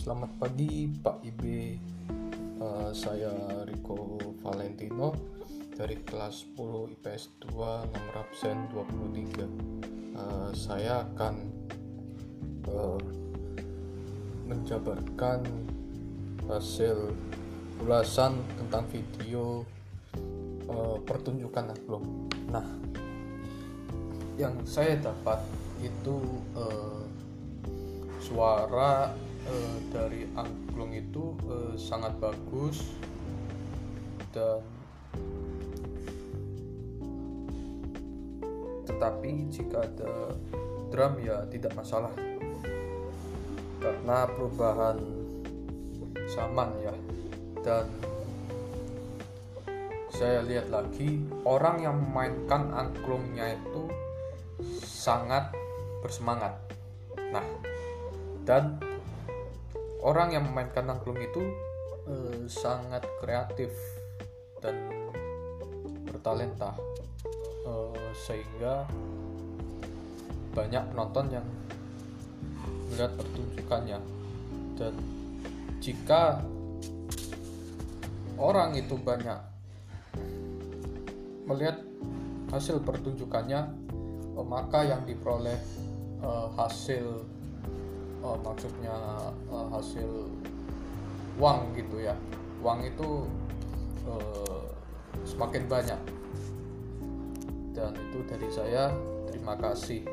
Selamat pagi Pak Ibe. Uh, Saya Rico Valentino Dari kelas 10 IPS 2 nomor absen 23 uh, Saya akan uh, Menjabarkan Hasil ulasan tentang video uh, Pertunjukan angklung Nah Yang saya dapat itu uh, suara uh, dari angklung itu uh, sangat bagus dan tetapi jika ada drum ya tidak masalah. Karena perubahan zaman ya. Dan saya lihat lagi orang yang memainkan angklungnya itu sangat bersemangat. Nah dan orang yang memainkan angklung itu eh, sangat kreatif dan bertalenta. Eh, sehingga banyak penonton yang melihat pertunjukannya. Dan jika orang itu banyak melihat hasil pertunjukannya eh, maka yang diperoleh eh, hasil uh, maksudnya uh, hasil uang gitu ya. Uang itu uh, semakin banyak. Dan itu dari saya terima kasih